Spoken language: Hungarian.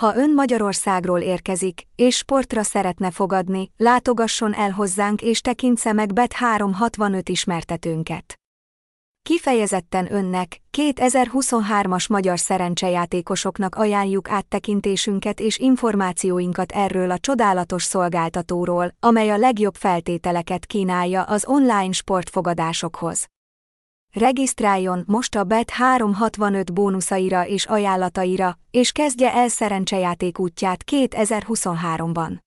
Ha ön Magyarországról érkezik, és sportra szeretne fogadni, látogasson el hozzánk és tekintse meg Bet 365 ismertetőnket. Kifejezetten önnek, 2023-as magyar szerencsejátékosoknak ajánljuk áttekintésünket és információinkat erről a csodálatos szolgáltatóról, amely a legjobb feltételeket kínálja az online sportfogadásokhoz. Regisztráljon most a BET 365 bónuszaira és ajánlataira, és kezdje el szerencsejáték útját 2023-ban.